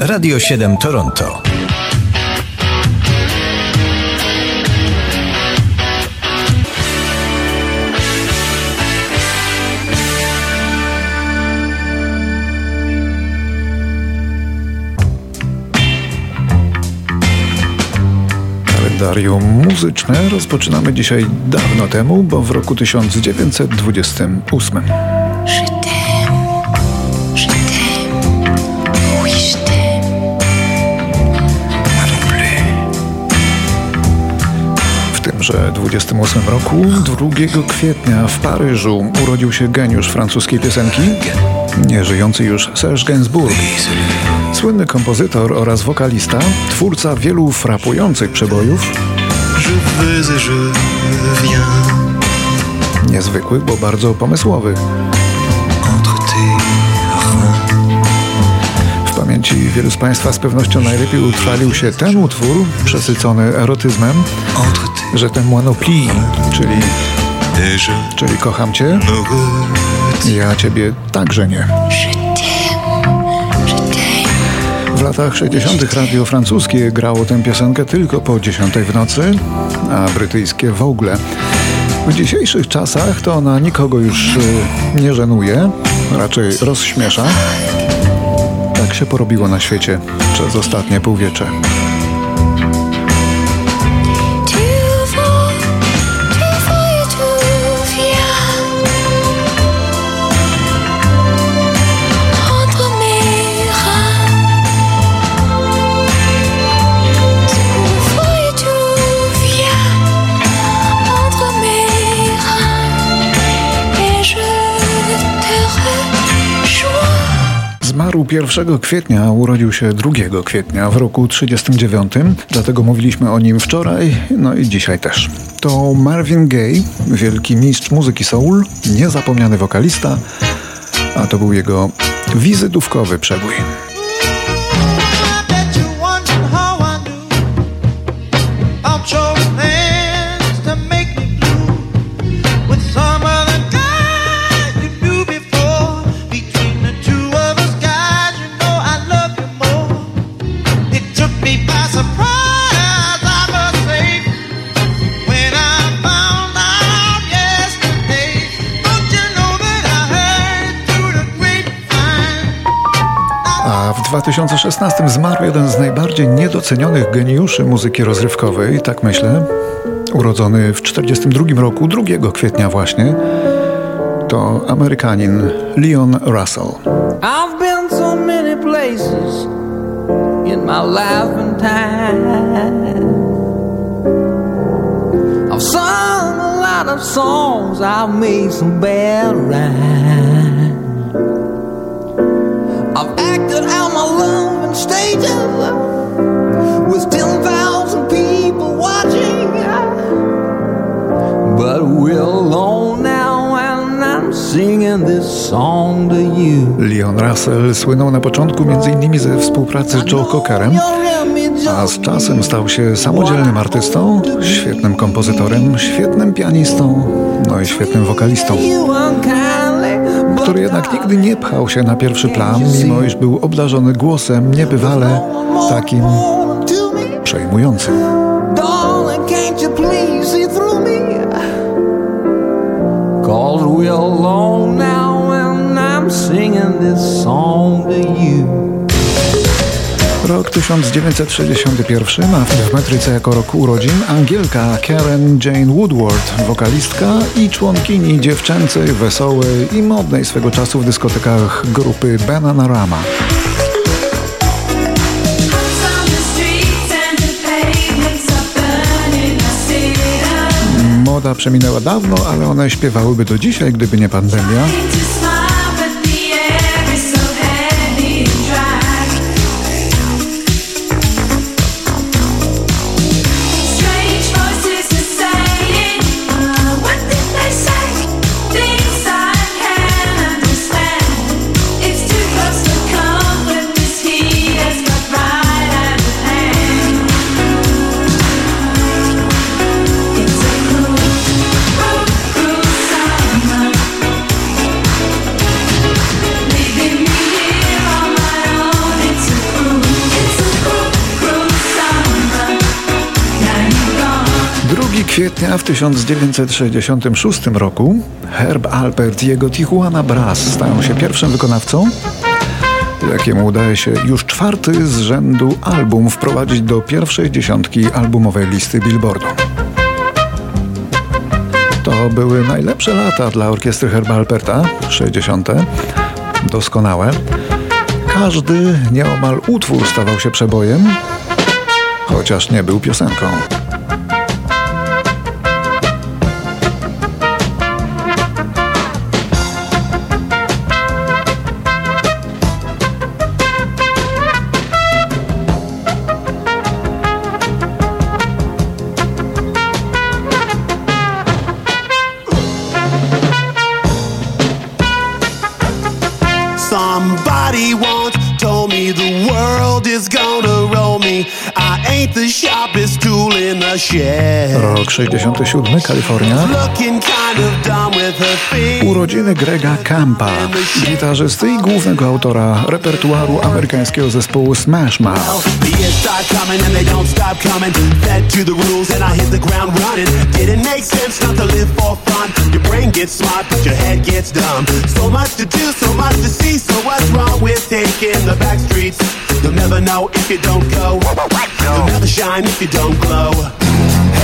Radio 7 Toronto. kalendarium muzyczne rozpoczynamy dzisiaj dawno temu, bo w roku 1928. W tymże 28 roku, 2 kwietnia w Paryżu urodził się geniusz francuskiej piosenki, nieżyjący już Serge Gainsbourg. Słynny kompozytor oraz wokalista, twórca wielu frapujących przebojów, niezwykłych, bo bardzo pomysłowych. W pamięci wielu z Państwa z pewnością najlepiej utrwalił się ten utwór, przesycony erotyzmem, że ten Moinopli, czyli, czyli kocham Cię, ja Ciebie także nie. W latach 60. radio francuskie grało tę piosenkę tylko po 10 w nocy, a brytyjskie w ogóle. W dzisiejszych czasach to ona nikogo już y, nie żenuje, raczej rozśmiesza. Tak się porobiło na świecie przez ostatnie półwiecze. 1 kwietnia, urodził się 2 kwietnia w roku 39, dlatego mówiliśmy o nim wczoraj, no i dzisiaj też. To Marvin Gaye, wielki mistrz muzyki soul, niezapomniany wokalista, a to był jego wizytówkowy przebój. W 2016 zmarł jeden z najbardziej niedocenionych geniuszy muzyki rozrywkowej, tak myślę. Urodzony w 1942 roku, 2 kwietnia właśnie. To Amerykanin Leon Russell. I've been so many places in my life and time. I've sung a lot of songs, I've made some bad rhymes. Leon Russell słynął na początku m.in. ze współpracy z Joe Cockerem, a z czasem stał się samodzielnym artystą, świetnym kompozytorem, świetnym pianistą, no i świetnym wokalistą, który jednak nigdy nie pchał się na pierwszy plan, mimo iż był obdarzony głosem niebywale takim przejmującym. Alone now singing this song to you. Rok 1961 ma w metryce jako rok urodzin Angielka Karen Jane Woodward, wokalistka i członkini dziewczęcej, wesołej i modnej swego czasu w dyskotekach grupy Bananarama. Moda przeminęła dawno, ale one śpiewałyby do dzisiaj, gdyby nie pandemia. Kwietnia w 1966 roku Herb Alpert i jego Tijuana Brass stają się pierwszym wykonawcą, jakiemu udaje się już czwarty z rzędu album wprowadzić do pierwszej dziesiątki albumowej listy Billboardu. To były najlepsze lata dla orkiestry Herba Alperta, 60. Doskonałe. Każdy nieomal utwór stawał się przebojem, chociaż nie był piosenką. Rok 67, Kalifornia. Urodziny Grega Campa, gitarzysty i głównego autora repertuaru amerykańskiego zespołu Smash Mouth. Never shine if you don't glow.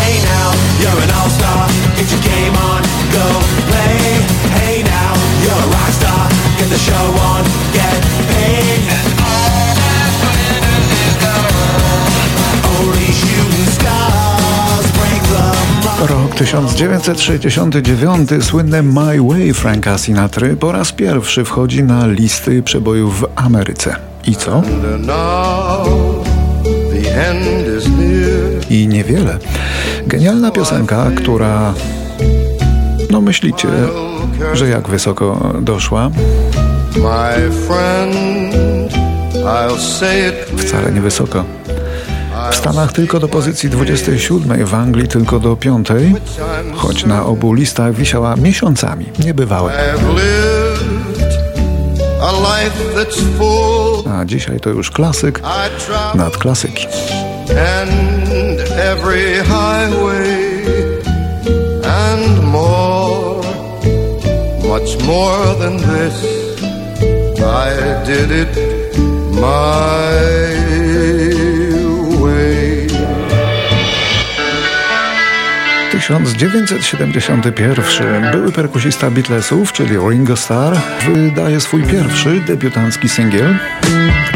Hey now, you're an all-star. Get your game on, go play. Hey now, you're a rock star. Get the show on, get paid. Only shooting stars break the mold. Rok 1969, słynne My Way Franka Sinatry po raz pierwszy wchodzi na listy przebojów w Ameryce. I co? I niewiele. Genialna piosenka, która... No myślicie, że jak wysoko doszła? Wcale nie wysoko. W Stanach tylko do pozycji 27, w Anglii tylko do 5, choć na obu listach wisiała miesiącami. Niebywałe. I've lived a life that's full. A dzisiaj to już klasyk nad klasyki. and every highway and more, much more than this. I did it my 1971 były perkusista Beatlesów, czyli Ringo Starr, wydaje swój pierwszy debiutancki singiel.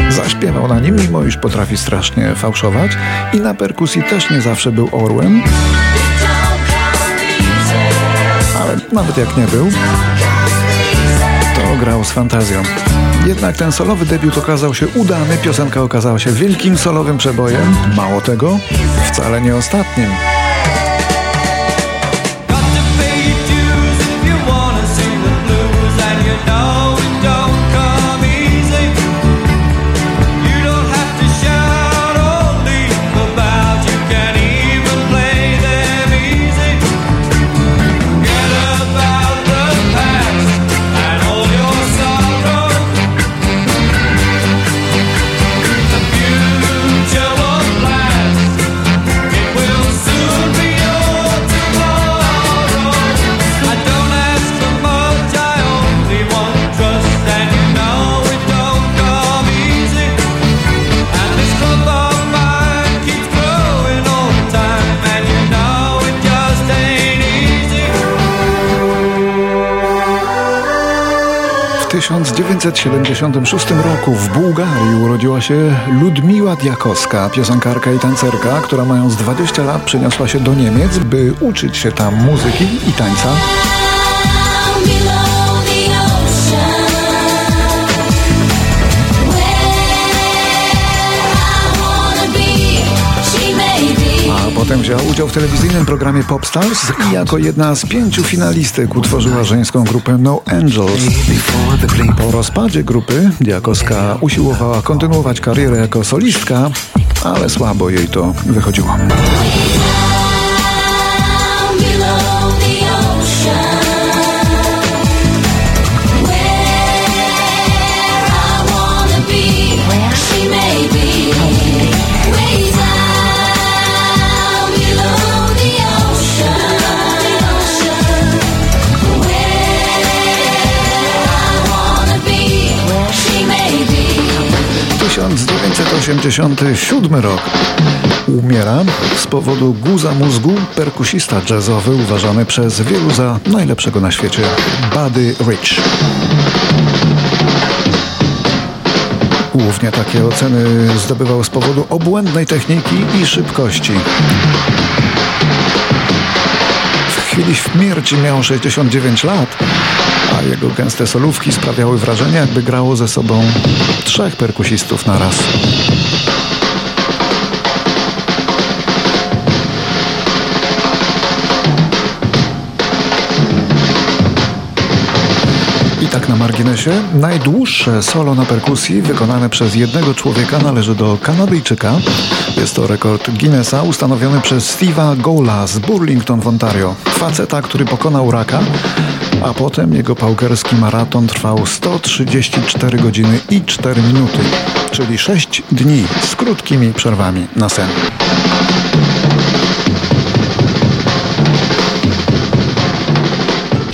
Zaśpiewał na nim, mimo iż potrafi strasznie fałszować i na perkusji też nie zawsze był orłem, ale nawet jak nie był, to grał z fantazją. Jednak ten solowy debiut okazał się udany, piosenka okazała się wielkim solowym przebojem, mało tego, wcale nie ostatnim. 1976 roku w Bułgarii urodziła się Ludmiła Diakowska, piosenkarka i tancerka, która mając 20 lat przeniosła się do Niemiec, by uczyć się tam muzyki i tańca. Potem wzięła udział w telewizyjnym programie Popstars i jako jedna z pięciu finalistek utworzyła żeńską grupę No Angels. Po rozpadzie grupy Diakowska usiłowała kontynuować karierę jako solistka, ale słabo jej to wychodziło. 1987 rok. Umiera z powodu guza mózgu perkusista jazzowy uważany przez wielu za najlepszego na świecie Buddy Rich. Głównie takie oceny zdobywał z powodu obłędnej techniki i szybkości. Chwili śmierci miał 69 lat, a jego gęste solówki sprawiały wrażenie, jakby grało ze sobą trzech perkusistów na tak na marginesie, najdłuższe solo na perkusji wykonane przez jednego człowieka należy do Kanadyjczyka. Jest to rekord Guinnessa ustanowiony przez Steve'a Gola z Burlington w Ontario. Faceta, który pokonał raka, a potem jego paukerski maraton trwał 134 godziny i 4 minuty, czyli 6 dni z krótkimi przerwami na sen.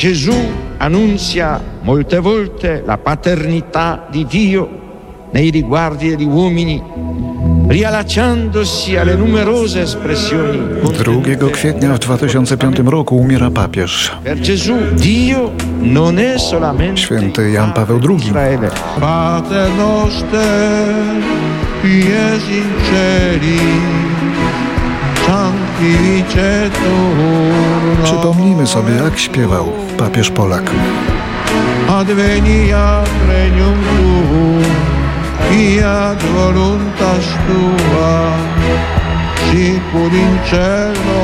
Gesù annunzia molte volte la paternità di Dio nei riguardi degli uomini, riallacciandosi alle numerose espressioni. 2 kwietnia w 2005 roku umiera papież. Per Gesù Dio non è solamente Święty Jan Paweł II. Israele. Pater noster, Przypomnijmy sobie, jak śpiewał papież Polak. adveniat regnum tuum, fiat voluntas tua, sicur in cielo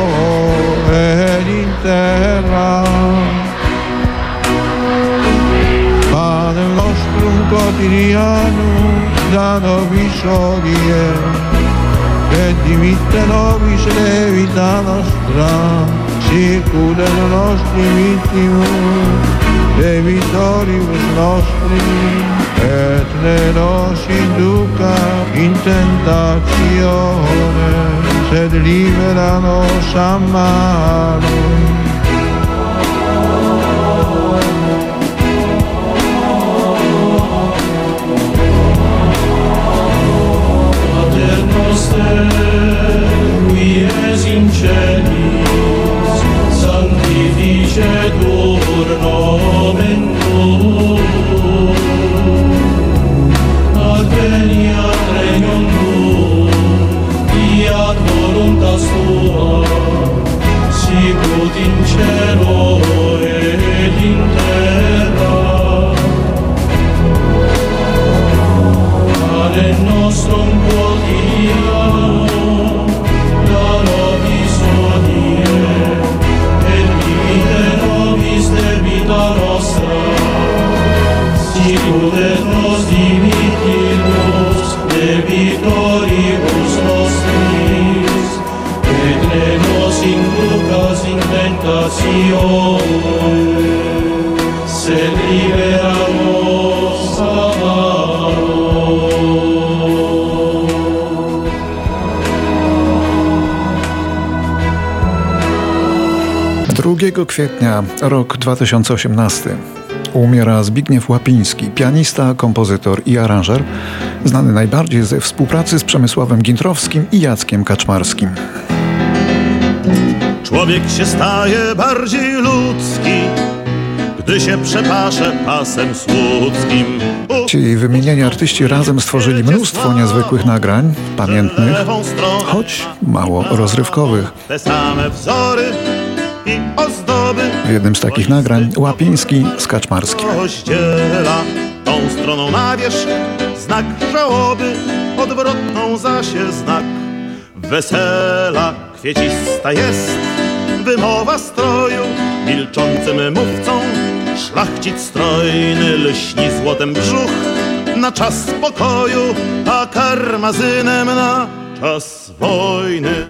ed in terra. Pane nostrum quotidianum da nobis hodie, et dimitte nobis levita nostra, sicur et nostri vittimus, debitoribus nostri, et ne nos induca in tentatione, sed libera nos a malo. qui es in celis, santifice tuur nomen tuum, nos. 2 kwietnia, rok 2018. Umiera Zbigniew Łapiński, pianista, kompozytor i aranżer, znany najbardziej ze współpracy z Przemysławem Gintrowskim i Jackiem Kaczmarskim. Człowiek się staje bardziej ludzki, gdy się przepasze pasem słudzkim. Ci wymienieni artyści razem stworzyli mnóstwo niezwykłych nagrań, pamiętnych, choć mało rozrywkowych. te same wzory W jednym z takich nagrań Łapiński z Kaczmarskim. rozdziela tą stroną na wierzch znak żałoby, odwrotną zaś znak wesela. Kwiecista jest wymowa stroju, milczącym mówcą szlachcic strojny lśni złotem brzuch na czas spokoju, a karmazynem na czas wojny.